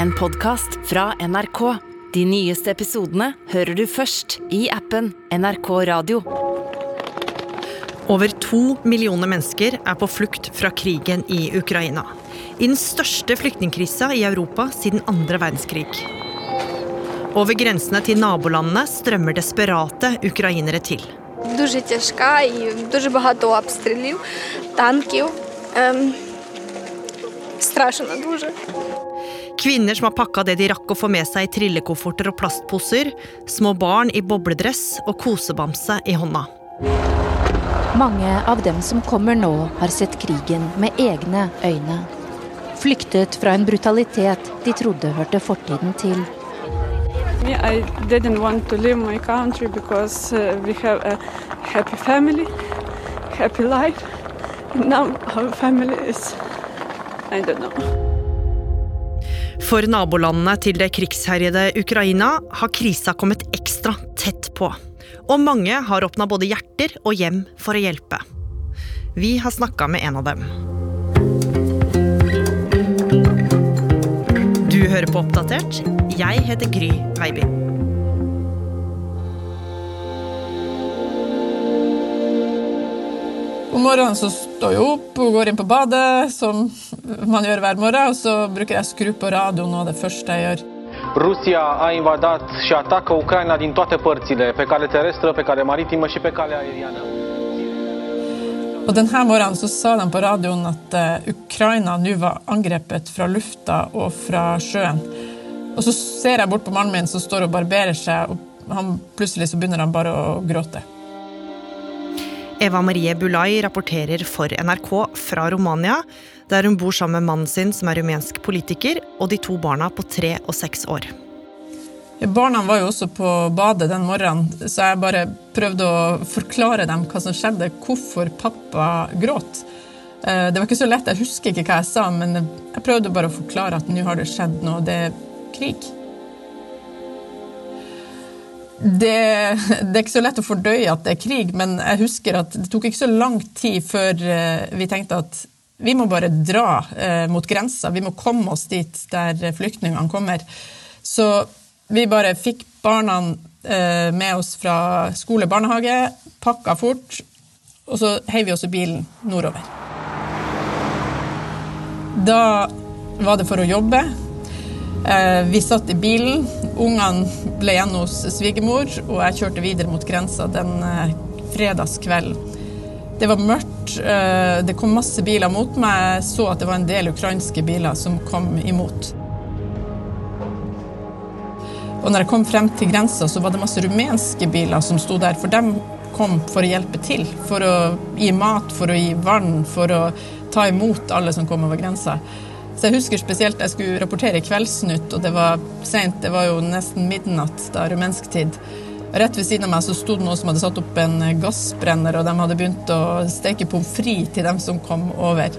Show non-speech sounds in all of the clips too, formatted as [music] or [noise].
en podkast fra NRK. De nyeste episodene hører du først i appen NRK Radio. Over to millioner mennesker er på flukt fra krigen i Ukraina. I den største flyktningkrisa i Europa siden andre verdenskrig. Over grensene til nabolandene strømmer desperate ukrainere til. Дуже тяжка і дуже багато обстрілів, танків. Ем, страшно дуже. Kvinner som har pakka det de rakk å få med seg i trillekofferter og plastposer, små barn i bobledress og kosebamse i hånda. Mange av dem som kommer nå, har sett krigen med egne øyne. Flyktet fra en brutalitet de trodde hørte fortiden til. Me, I didn't want to leave my country because uh, we have a happy family, happy life. Now our family is, I don't know. For nabolandene til det krigsherjede Ukraina har krisa kommet ekstra tett på. Og mange har åpna både hjerter og hjem for å hjelpe. Vi har snakka med en av dem. Du hører på Oppdatert. Jeg heter Gry Veiby. Om morgenen så står jeg opp og går inn på badet, som man gjør hver morgen. Og så bruker jeg å skru på radioen, og det første jeg gjør. Rusia a invadat și atacă Ucraina din toate părțile, pe cale terestră, pe cale maritimă și pe cale aeriană. Og denne morgenen så sa de på radioen at eh, Ukraina nå var angrepet fra lufta og fra sjøen. Og så ser jeg bort på mannen min som står og barberer seg, og han, plutselig så begynner han bare å gråte. Eva Marie Bulai rapporterer for NRK fra Romania, der hun bor sammen med mannen sin, som er rumensk politiker, og de to barna på tre og seks år. Barna var jo også på badet den morgenen, så jeg bare prøvde å forklare dem hva som skjedde, hvorfor pappa gråt. Eh, Det var ikke så lett, jeg husker ikke hva jeg sa, men jeg prøvde bare å forklare at nå har det skjedd noe, det er krig. Det, det er ikke så lett å fordøye at det er krig, men jeg husker at det tok ikke så lang tid før eh, vi tenkte at vi må bare dra eh, mot grensa. Vi må komme oss dit der flyktningene kommer. Så vi bare fikk barna eh, med oss fra skole og barnehage, pakka fort, og så heiv vi oss i bilen nordover. Da var det for å jobbe. Vi satt i bilen, ungene ble igjen hos svigermor, og jeg kjørte videre mot grensa den eh, fredagskvelden. Det var mørkt, eh, det kom masse biler mot meg. Jeg så at det var en del ukrainske biler som kom imot. Og når jeg kom frem til grensa, så var det masse rumenske biler som sto der, for dem kom for å hjelpe til. For å gi mat, for å gi vann, for å ta imot alle som kom over grensa. Så jeg husker spesielt jeg skulle rapportere Kveldsnytt, og det var sent, det var jo nesten midnatt da, rumensk tid. Rett ved siden av meg så sto det noen som hadde satt opp en gassbrenner, og de hadde begynt å steke pommes frites til dem som kom over.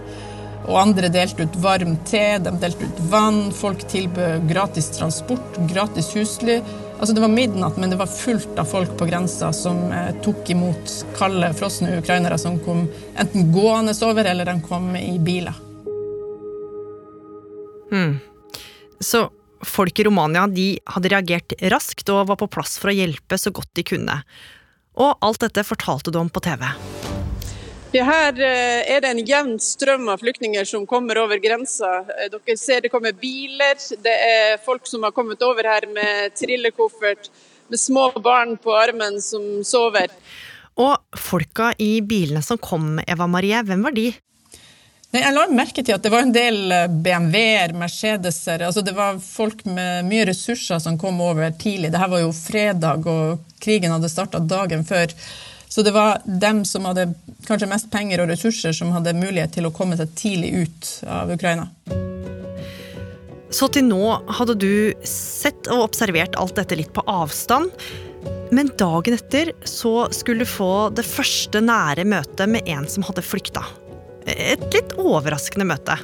Og andre delte ut varm te, de delte ut vann, folk tilbød gratis transport, gratis husly. Altså Det var midnatt, men det var fullt av folk på grensa som eh, tok imot kalde, frosne ukrainere som kom enten gående over, eller de kom i biler. Så folk i Romania de hadde reagert raskt og var på plass for å hjelpe så godt de kunne. Og alt dette fortalte du om på TV. Ja, her eh, er det en jevn strøm av flyktninger som kommer over grensa. Eh, Dere ser det kommer biler, det er folk som har kommet over her med trillekoffert, med små barn på armen som sover. Og folka i bilene som kom, Eva Marie, hvem var de? Jeg la merke til at det var en del eh, BMW-er, Mercedeser. Altså det var folk med mye ressurser som kom over tidlig. Dette var jo fredag, og krigen hadde starta dagen før. Så det var dem som hadde kanskje mest penger og ressurser, som hadde mulighet til å komme seg tidlig ut av Ukraina. Så til nå hadde du sett og observert alt dette litt på avstand. Men dagen etter så skulle du få det første nære møtet med en som hadde flykta. Et litt overraskende møte.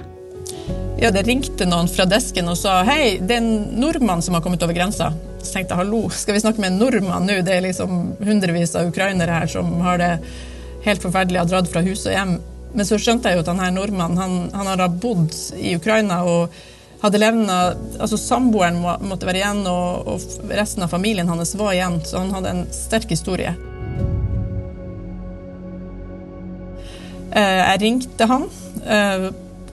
Ja, det ringte noen fra desken og sa hei, det er en nordmann som har kommet over grensa. Så tenkte jeg hallo, skal vi snakke med en nordmann nå? Det er liksom hundrevis av ukrainere her som har det helt forferdelig, har dratt fra hus og hjem. Men så skjønte jeg jo at denne nordmannen han, han har bodd i Ukraina og hadde levna Altså samboeren må, måtte være igjen, og, og resten av familien hans var igjen, så han hadde en sterk historie. Jeg ringte han eh,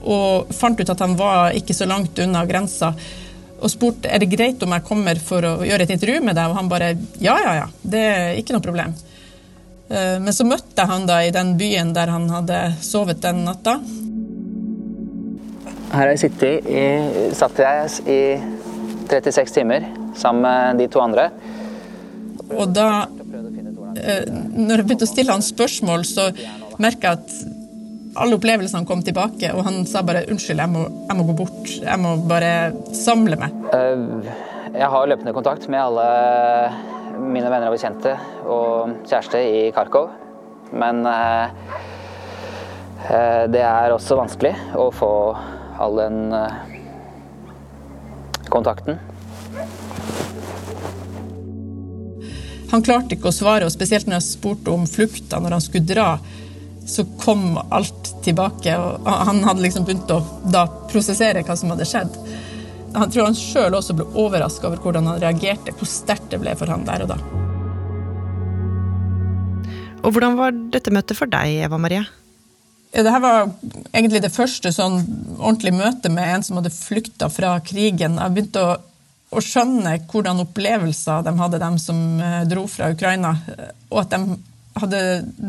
og fant ut at han var ikke så langt unna grensa. Og spurte er det greit om jeg kommer for å gjøre et intervju med deg, og han bare ja, ja, ja, det er ikke noe problem. Eh, men så møtte jeg han da i den byen der han hadde sovet den natta. Her har jeg sittet i, satt jeg i 36 timer sammen med de to andre. Og da, når jeg begynte å stille han spørsmål, så merka at alle opplevelsene kom tilbake, og han sa bare 'unnskyld, jeg må, jeg må gå bort'. Jeg må bare samle meg. Eh, jeg har løpende kontakt med alle mine venner og bekjente og kjæreste i Kharkov. Men eh, eh, det er også vanskelig å få all den kontakten. Han klarte ikke å svare, og spesielt når jeg spurte om flukta når han skulle dra så kom alt tilbake. og Han hadde liksom begynt å da prosessere hva som hadde skjedd. Han tror han sjøl også ble overraska over hvordan han reagerte, hvor sterkt det ble for han der og da. Og Hvordan var dette møtet for deg, Eva Marie? Ja, Dette var egentlig det første sånn ordentlige møtet med en som hadde flykta fra krigen. Jeg begynte å, å skjønne hvordan opplevelser de hadde, de som eh, dro fra Ukraina. Og at de hadde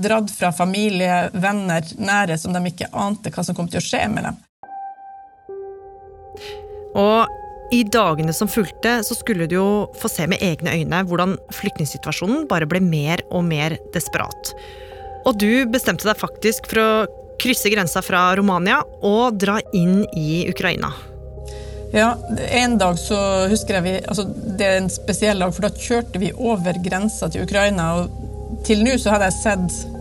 dratt fra familie, venner, nære, som de ikke ante hva som kom til å skje med dem. Og i dagene som fulgte, så skulle du jo få se med egne øyne hvordan flyktningsituasjonen bare ble mer og mer desperat. Og du bestemte deg faktisk for å krysse grensa fra Romania og dra inn i Ukraina. Ja, En dag så husker jeg vi, altså Det er en spesiell dag, for da kjørte vi over grensa til Ukraina. og til nå så hadde jeg sett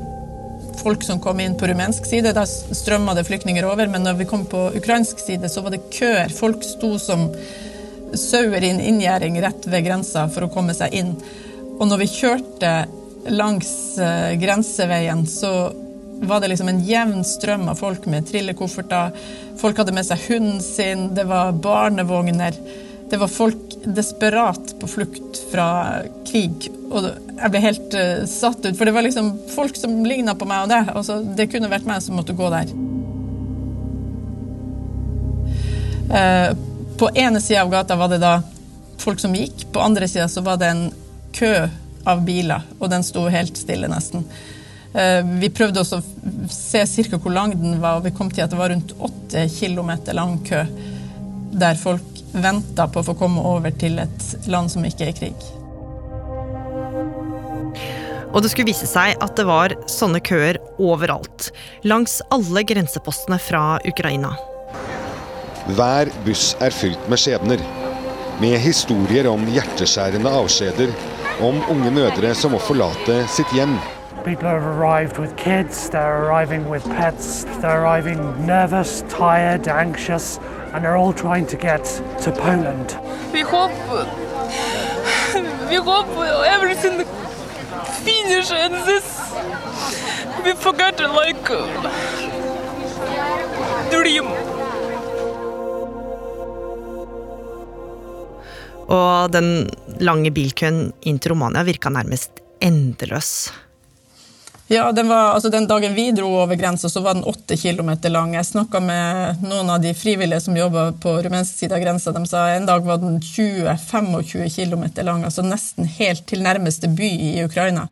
folk som kom inn på rumensk side. Da strømma det flyktninger over. Men når vi kom på ukrainsk side, så var det køer. Folk sto som sauer i en inngjerding rett ved grensa for å komme seg inn. Og når vi kjørte langs uh, grenseveien, så var det liksom en jevn strøm av folk med trillekofferter. Folk hadde med seg hunden sin, det var barnevogner. Det var folk desperat på flukt fra krig. Og jeg ble helt uh, satt ut, for det var liksom folk som ligna på meg og det. Altså, det kunne vært meg som måtte gå der. Uh, på ene sida av gata var det da folk som gikk, på andre sida så var det en kø av biler, og den sto helt stille, nesten. Uh, vi prøvde også å se cirka hvor lang den var, og vi kom til at det var rundt åtte kilometer lang kø der folk venta på å få komme over til et land som ikke er i krig. Og det skulle vise seg at det var sånne køer overalt. Langs alle grensepostene fra Ukraina. Hver buss er fylt med skjebner. Med historier om hjerteskjærende avskjeder. Om unge mødre som må forlate sitt hjem. People have arrived with kids, they're arriving with pets, they're arriving nervous, tired, anxious, and they're all trying to get to Poland. We hope, we hope everything finish and this we forgot like dream. Og den lange bilkøen inn til Romania virka nærmest endeløs. Ja, den, var, altså den dagen vi dro over grensa, så var den åtte kilometer lang. Jeg snakka med noen av de frivillige som jobba på rumensk side av grensa. De sa en dag var den 20-25 km lang, altså nesten helt til nærmeste by i Ukraina.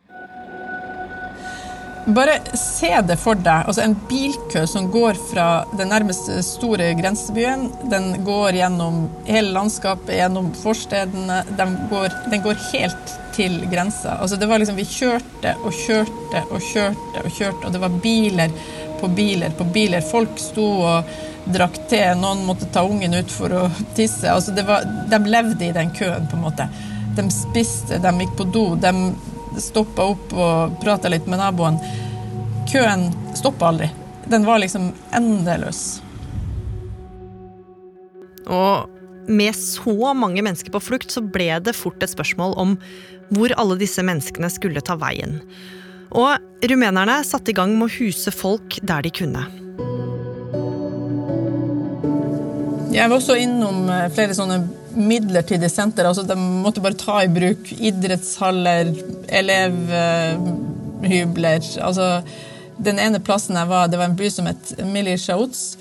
Bare se det for deg. altså En bilkø som går fra den nærmeste store grensebyen. Den går gjennom hele landskapet, gjennom forstedene. Den går, den går helt til grensa. Altså det var liksom, Vi kjørte og kjørte og kjørte, og kjørte, og det var biler på biler på biler. Folk sto og drakk te, noen måtte ta ungen ut for å tisse. altså var, De levde i den køen, på en måte. De spiste, de gikk på do. de stoppa opp og prata litt med naboen. Køen stoppa aldri. Den var liksom endeløs. Og med så mange mennesker på flukt, så ble det fort et spørsmål om hvor alle disse menneskene skulle ta veien. Og rumenerne satte i gang med å huse folk der de kunne. Jeg var også innom eh, flere sånne midlertidige senter. altså De måtte bare ta i bruk idrettshaller, elevhybler. altså Den ene plassen jeg var, det var en by som het Milishauts.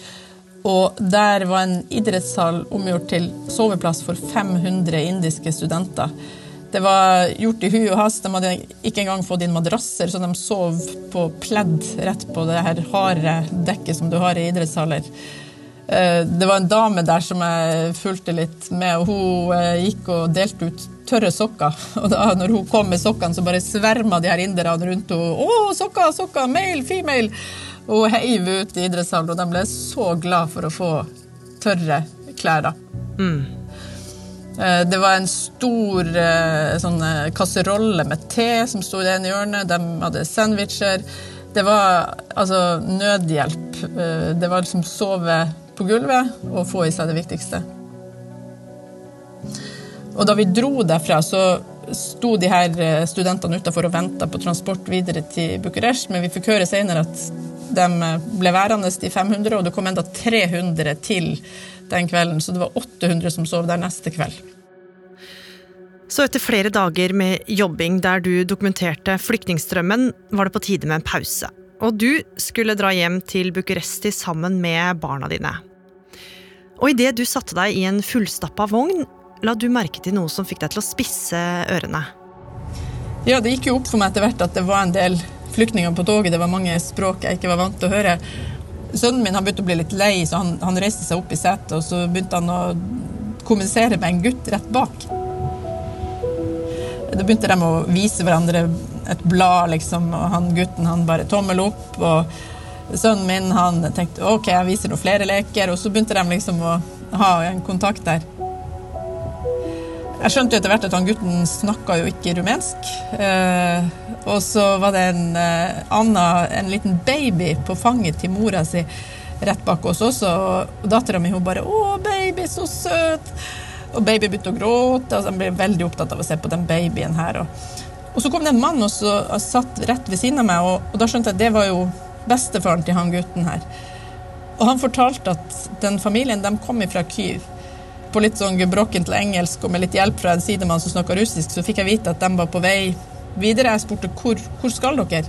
Og der var en idrettshall omgjort til soveplass for 500 indiske studenter. Det var gjort i hui og hast. De hadde ikke engang fått inn madrasser, så de sov på pledd rett på det her harde dekket som du har i idrettshaller. Eh, det var en dame der som jeg fulgte litt med, og hun eh, gikk og delte ut tørre sokker. [laughs] Og da når hun kom med sokkene, så bare sverma de her inderne rundt henne. 'Å, sokker, sokker! Male, female!' Og hun heiv ut i idrettshallen, og de ble så glad for å få tørre klær. da. Mm. Eh, Det var en stor sånn kasserolle med te som sto i det ene hjørnet. De hadde sandwicher. Det var altså nødhjelp. Det var liksom sove på gulvet og få i seg det viktigste. Og da vi dro derfra, så sto de her studentene utafor og venta på transport videre til Bucuresti, men vi fikk høre senere at de ble værende i 500, og det kom enda 300 til den kvelden, så det var 800 som sov der neste kveld. Så etter flere dager med jobbing der du dokumenterte flyktningstrømmen, var det på tide med en pause. Og du skulle dra hjem til Bucuresti sammen med barna dine. Og idet du satte deg i en fullstappa vogn, la du merke til noe som fikk deg til å spisse ørene. Ja, det gikk jo opp for meg etter hvert at det var en del flyktninger på toget. Det var mange språk jeg ikke var vant til å høre. Sønnen min han begynte å bli litt lei, så han, han reiste seg opp i setet og så begynte han å kommunisere med en gutt rett bak. Da begynte de å vise hverandre et blad, liksom, og han gutten han bare tommel opp. og Sønnen min han tenkte ok, jeg viser noen flere leker, og så begynte de liksom å ha en kontakt der. Jeg skjønte jo etter hvert at han gutten snakka jo ikke rumensk. Eh, og så var det en eh, Anna, en liten baby på fanget til mora si rett bak oss også. Og dattera mi hun bare 'Å, baby, så søt'. Og baby begynte å gråte. og han ble veldig opptatt av å se på den babyen her. Og, og så kom det en mann og så, satt rett ved siden av meg, og, og da skjønte jeg at det var jo bestefaren til han gutten her. Og han fortalte at den familien de kom fra Kyiv. På litt sånn gebrokkent engelsk og med litt hjelp fra en sidemann som snakka russisk, så fikk jeg vite at de var på vei videre. Jeg spurte hvor, hvor skal dere?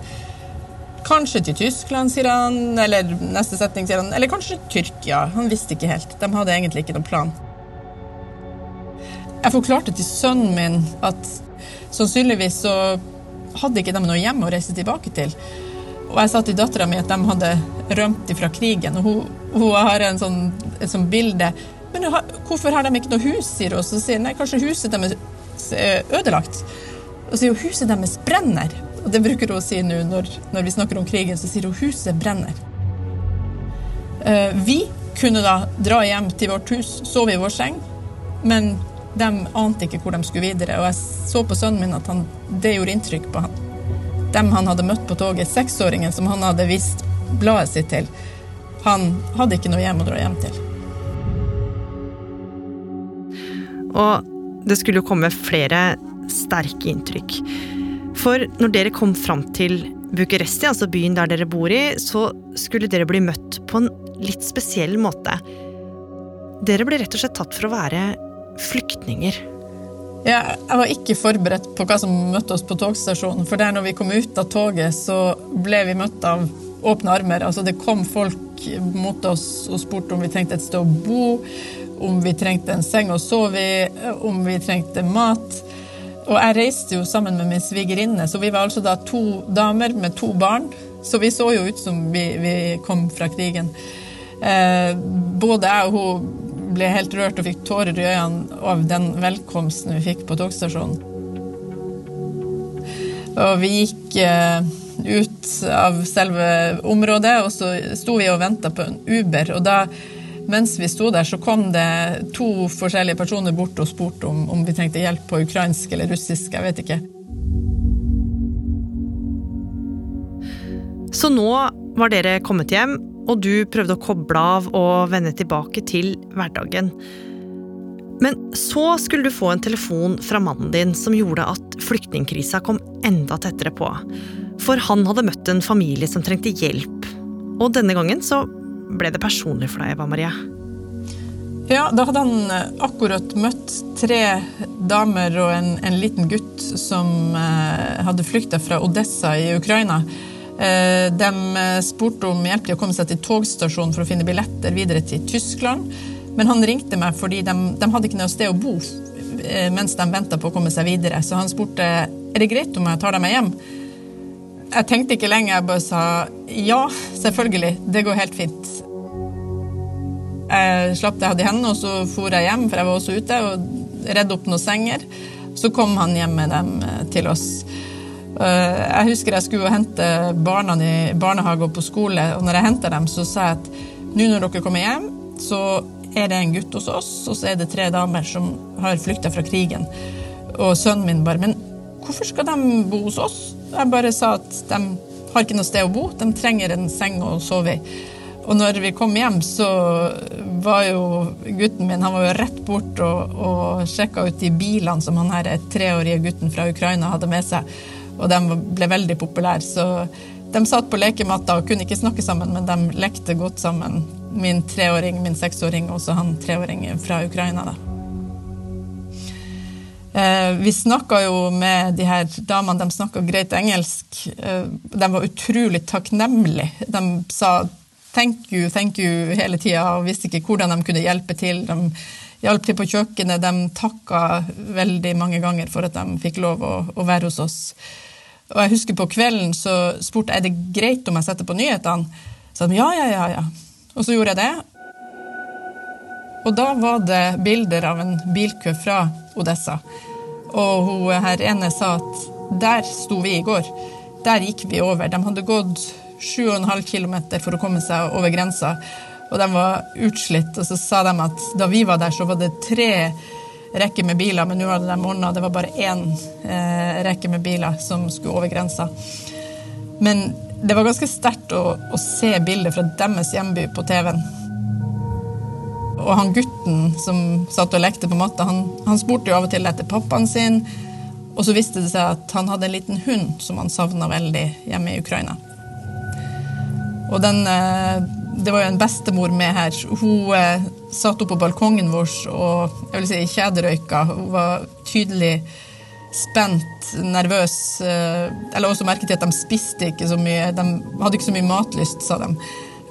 Kanskje til Tyskland, sier han. Eller neste setning sier han. Eller kanskje Tyrkia. Han visste ikke helt. De hadde egentlig ikke noen plan. Jeg forklarte til sønnen min at sannsynligvis så hadde ikke de noe hjem å reise tilbake til. Og jeg sa til dattera mi at de hadde rømt fra krigen. Og hun, hun har en sånn, et sånt bilde. Men hvorfor har de ikke noe hus, sier hun. Så sier hun nei, kanskje huset deres er ødelagt. Og så sier hun huset deres brenner. Og det bruker hun å si nå når, når, vi snakker om krigen, så sier hun huset brenner. Vi kunne da dra hjem til vårt hus, sove i vår seng, men de ante ikke hvor de skulle videre. Og jeg så på sønnen min at han, det gjorde inntrykk på han. Dem han hadde møtt på toget, seksåringen som han hadde vist bladet sitt til, han hadde ikke noe hjem å dra hjem til. Og det skulle jo komme flere sterke inntrykk. For når dere kom fram til Bucuresti, altså byen der dere bor i, så skulle dere bli møtt på en litt spesiell måte. Dere ble rett og slett tatt for å være flyktninger. Ja, jeg var ikke forberedt på hva som møtte oss på togstasjonen. For der når vi kom ut av toget, så ble vi møtt av åpne armer. Altså Det kom folk mot oss og spurte om vi trengte et sted å bo, om vi trengte en seng å sove i, om vi trengte mat. Og jeg reiste jo sammen med min svigerinne, så vi var altså da to damer med to barn. Så vi så jo ut som vi, vi kom fra krigen. Eh, både jeg og hun ble helt rørt og fikk tårer i øynene av den velkomsten vi fikk på togstasjonen. Og vi gikk eh, ut av selve området, og så sto vi og venta på en Uber. Og da, mens vi sto der, så kom det to forskjellige personer bort og spurte om, om vi trengte hjelp på ukrainsk eller russisk. Jeg vet ikke. Så nå var dere kommet hjem, og du prøvde å koble av og vende tilbake til hverdagen. Men så skulle du få en telefon fra mannen din som gjorde at flyktningkrisa kom enda tettere på. For han hadde møtt en familie som trengte hjelp. Og denne gangen så ble det personlig for deg, Eva Marie. Ja, da hadde han eh, akkurat møtt tre damer og en, en liten gutt som eh, hadde flykta fra Odessa i Ukraina. Eh, de eh, spurte om hjelp til å komme seg til togstasjonen for å finne billetter videre til Tyskland. Men han ringte meg fordi de, de hadde ikke noe sted å bo eh, mens de venta på å komme seg videre. Så han spurte er det greit om jeg tar dem hjem. Jeg tenkte ikke lenge, jeg bare sa ja, selvfølgelig, det går helt fint. Jeg slapp det jeg hadde i hendene, og så for jeg hjem, for jeg var også ute, og redde opp noen senger. Så kom han hjem med dem eh, til oss. Eh, jeg husker jeg skulle hente barna i barnehage og på skole, og når jeg henta dem, så sa jeg at nå når dere kommer hjem, så er det en gutt hos oss, og så er det tre damer som har flykta fra krigen. Og sønnen min bare Men hvorfor skal de bo hos oss? Jeg bare sa at de har ikke noe sted å bo, de trenger en seng å sove i. Og når vi kom hjem, så var jo gutten min han var jo rett bort og, og sjekka ut de bilene som han her treårige gutten fra Ukraina hadde med seg. Og de ble veldig populære. Så de satt på lekematta og kunne ikke snakke sammen, men de lekte godt sammen. Min treåring, min seksåring og også han treåringen fra Ukraina. da. Eh, vi snakka jo med de her damene, de snakka greit engelsk. Eh, de var utrolig takknemlige. De sa 'thank you, thank you' hele tida og visste ikke hvordan de kunne hjelpe til. De hjalp til på kjøkkenet, de takka veldig mange ganger for at de fikk lov å, å være hos oss. Og jeg husker På kvelden så spurte jeg er det greit om jeg setter på nyhetene. Så de ja, ja, ja, ja. Og så gjorde jeg det. Og da var det bilder av en bilkø fra Odessa. Og hun her ene sa at der sto vi i går. Der gikk vi over. De hadde gått 7,5 km for å komme seg over grensa, og de var utslitt. Og så sa de at da vi var der, så var det tre rekker med biler, men nå hadde de ordna det var bare én eh, rekke med biler som skulle over grensa. Men det var ganske sterkt å, å se bilder fra deres hjemby på TV-en. Og han gutten som satt og lekte på matta, han, han spurte jo av og til etter pappaen sin. Og så viste det seg at han hadde en liten hund som han savna veldig hjemme i Ukraina. Og den, eh, det var jo en bestemor med her. Hun eh, satt oppe på balkongen vår og jeg vil si kjederøyka. Hun var tydelig spent, nervøs. eh, Eller også merket til at de spiste ikke så mye. De hadde ikke så mye matlyst, sa de.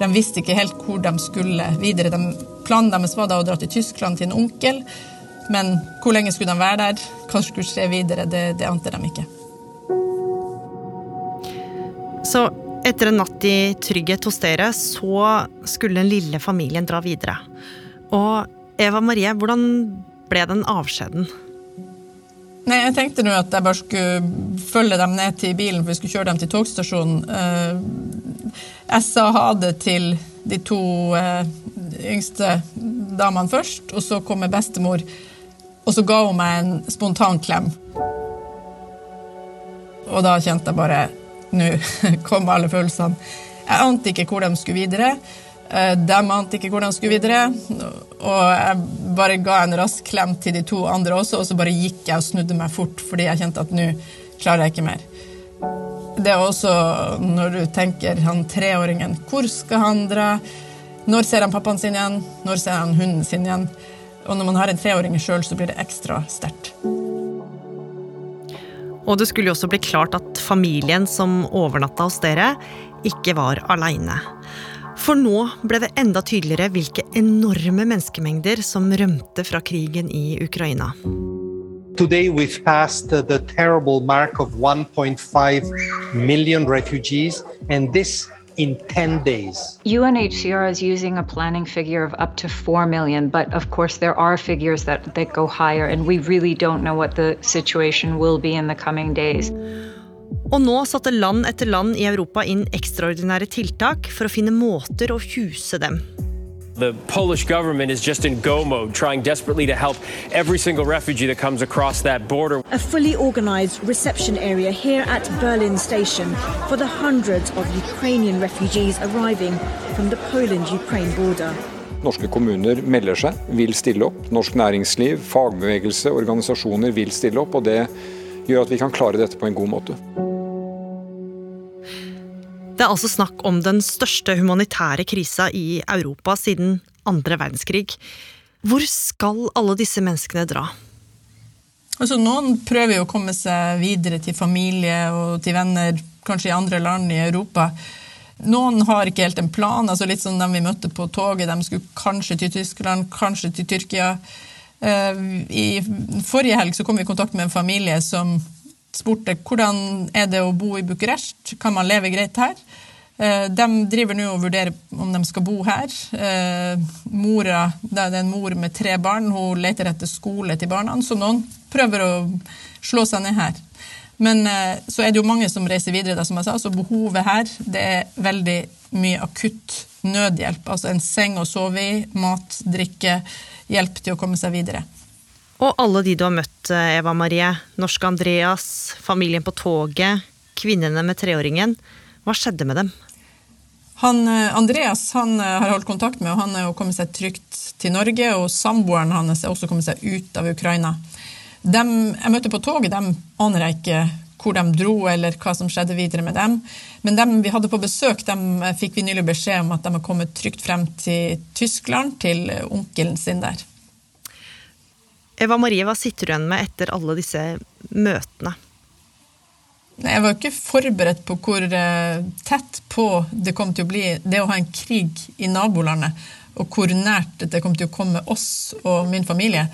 De visste ikke helt hvor de skulle videre. De, planen deres var da å dra til Tyskland til en onkel, men hvor lenge skulle de være der? Hva skulle skje videre? Det, det ante de ikke. Så etter en natt i trygghet hos dere, så skulle den lille familien dra videre. Og Eva Marie, hvordan ble den avskjeden? Nei, Jeg tenkte nå at jeg bare skulle følge dem ned til bilen, for vi skulle kjøre dem til togstasjonen. Eh, Jeg sa ha det til de to eh, yngste damene først, og så kom bestemor, og så ga hun meg en spontan klem. Og da kjente jeg bare Nå [laughs] kom alle følelsene. Jeg ante ikke hvor de skulle videre. Eh, De ante ikke hvor de skulle videre. Og jeg bare ga en rask klem til de to andre også, og så bare gikk jeg og snudde meg fort, fordi jeg kjente at nå klarer jeg ikke mer. Det er også når du tenker han treåringen Hvor skal han dra? Når ser han pappaen sin igjen? Når ser han hunden sin igjen? Og når man har en treåring sjøl, så blir det ekstra sterkt. Og det skulle jo også bli klart at familien som overnatta hos dere, ikke var aleine. For nå ble det enda tydeligere hvilke enorme menneskemengder som rømte fra krigen i Ukraina. Today we've passed the terrible mark of 1.5 million refugees, and this in 10 days. UNHCR is using a planning figure of up to 4 million, but of course there are figures that, that go higher, and we really don't know what the situation will be in the coming days. Og nå satte land etter land i Europa inn ekstraordinære tiltak for å finne måter å huse dem. The Polish government is just in go mode, trying desperately to help every single refugee that comes across that border. A fully organized reception area here at Berlin Station for the hundreds of Ukrainian refugees arriving from the Poland Ukraine border. Norske kommuner melder seg, vil stille opp. Norsk næringsliv, fagbevegelse, organisasjoner vil stille opp. og Det gjør at vi kan klare dette på en god måte. Det er altså snakk om den største humanitære krisa i Europa siden andre verdenskrig. Hvor skal alle disse menneskene dra? Altså, noen prøver jo å komme seg videre til familie og til venner, kanskje i andre land i Europa. Noen har ikke helt en plan. altså Litt som dem vi møtte på toget. De skulle kanskje til Tyskland, kanskje til Tyrkia. Eh, I forrige helg så kom vi i kontakt med en familie som spurte hvordan er det å bo i Bucuresti. Kan man leve greit her? Eh, de driver nå og vurderer om de skal bo her. Eh, mora, det er en mor med tre barn, hun leter etter skole til barna, så noen prøver å slå seg ned her. Men eh, så er det jo mange som reiser videre, da, som jeg sa, så behovet her det er veldig mye akutt nødhjelp. Altså en seng å sove i, mat, drikke, hjelp til å komme seg videre. Og alle de du har møtt, Eva Marie. Norske Andreas, familien på toget, kvinnene med treåringen. Hva skjedde med dem? Han, eh, Andreas han eh, har holdt kontakt med, og han er jo kommet seg trygt til Norge. Og samboeren hans er også kommet seg ut av Ukraina. Dem jeg møtte på toget, dem aner jeg ikke hvor de dro, eller hva som skjedde videre med dem. Men dem vi hadde på besøk, dem eh, fikk vi nylig beskjed om at de har kommet trygt frem til Tyskland, til onkelen sin der. Eva Marie, hva sitter du igjen med etter alle disse møtene? Jeg var ikke forberedt på hvor tett på det kom til å bli det å ha en krig i nabolandet, og hvor nært det kom til å komme oss og min familie.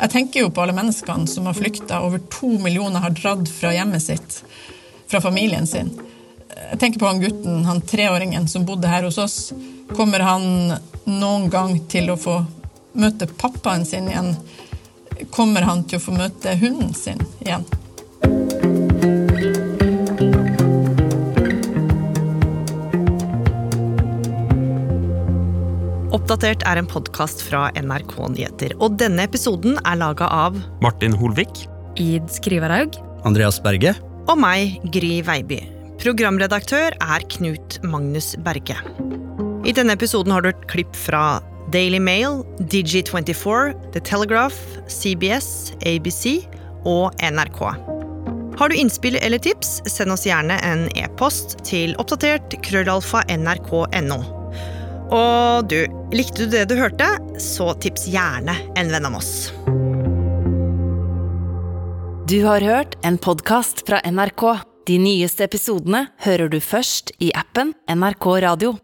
Jeg tenker jo på alle menneskene som har flykta. Over to millioner har dratt fra hjemmet sitt, fra familien sin. Jeg tenker på han gutten, han treåringen som bodde her hos oss. Kommer han noen gang til å få møte pappaen sin igjen? Kommer han til å få møte hunden sin igjen? Oppdatert er en podkast fra NRK Nyheter. Og denne episoden er laga av Martin Holvik. Id Skrivaraug. Andreas Berge. Og meg, Gry Veiby. Programredaktør er Knut Magnus Berge. I denne episoden har du et klipp fra Daily Mail, Digi24, The Telegraph, CBS, ABC og NRK. Har du innspill eller tips, send oss gjerne en e-post til oppdatert krøllalfa nrk.no. Og du, likte du det du hørte, så tips gjerne en venn om oss. Du har hørt en podkast fra NRK. De nyeste episodene hører du først i appen NRK Radio.